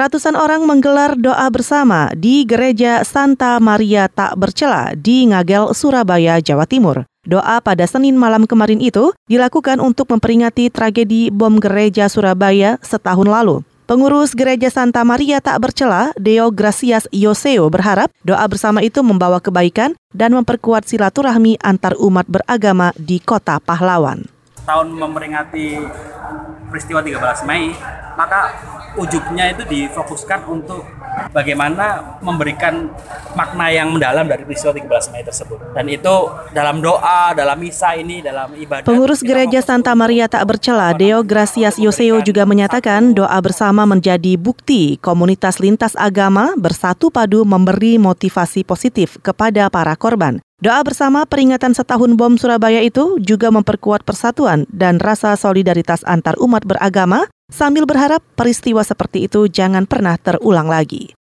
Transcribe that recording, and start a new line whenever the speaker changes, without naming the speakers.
Ratusan orang menggelar doa bersama di Gereja Santa Maria Tak Bercela di Ngagel, Surabaya, Jawa Timur. Doa pada Senin malam kemarin itu dilakukan untuk memperingati tragedi bom gereja Surabaya setahun lalu. Pengurus Gereja Santa Maria tak bercela, Deo Gracias Yoseo berharap doa bersama itu membawa kebaikan dan memperkuat silaturahmi antar umat beragama di kota pahlawan.
Tahun memperingati peristiwa 13 Mei, maka ujungnya itu difokuskan untuk bagaimana memberikan makna yang mendalam dari peristiwa 13 Mei tersebut. Dan itu dalam doa, dalam misa ini, dalam ibadah.
Pengurus Gereja Santa Maria tak bercela, Deo Gracias Yoseo juga menyatakan doa bersama menjadi bukti komunitas lintas agama bersatu padu memberi motivasi positif kepada para korban. Doa bersama peringatan setahun bom Surabaya itu juga memperkuat persatuan dan rasa solidaritas antar umat beragama sambil berharap peristiwa seperti itu jangan pernah terulang lagi.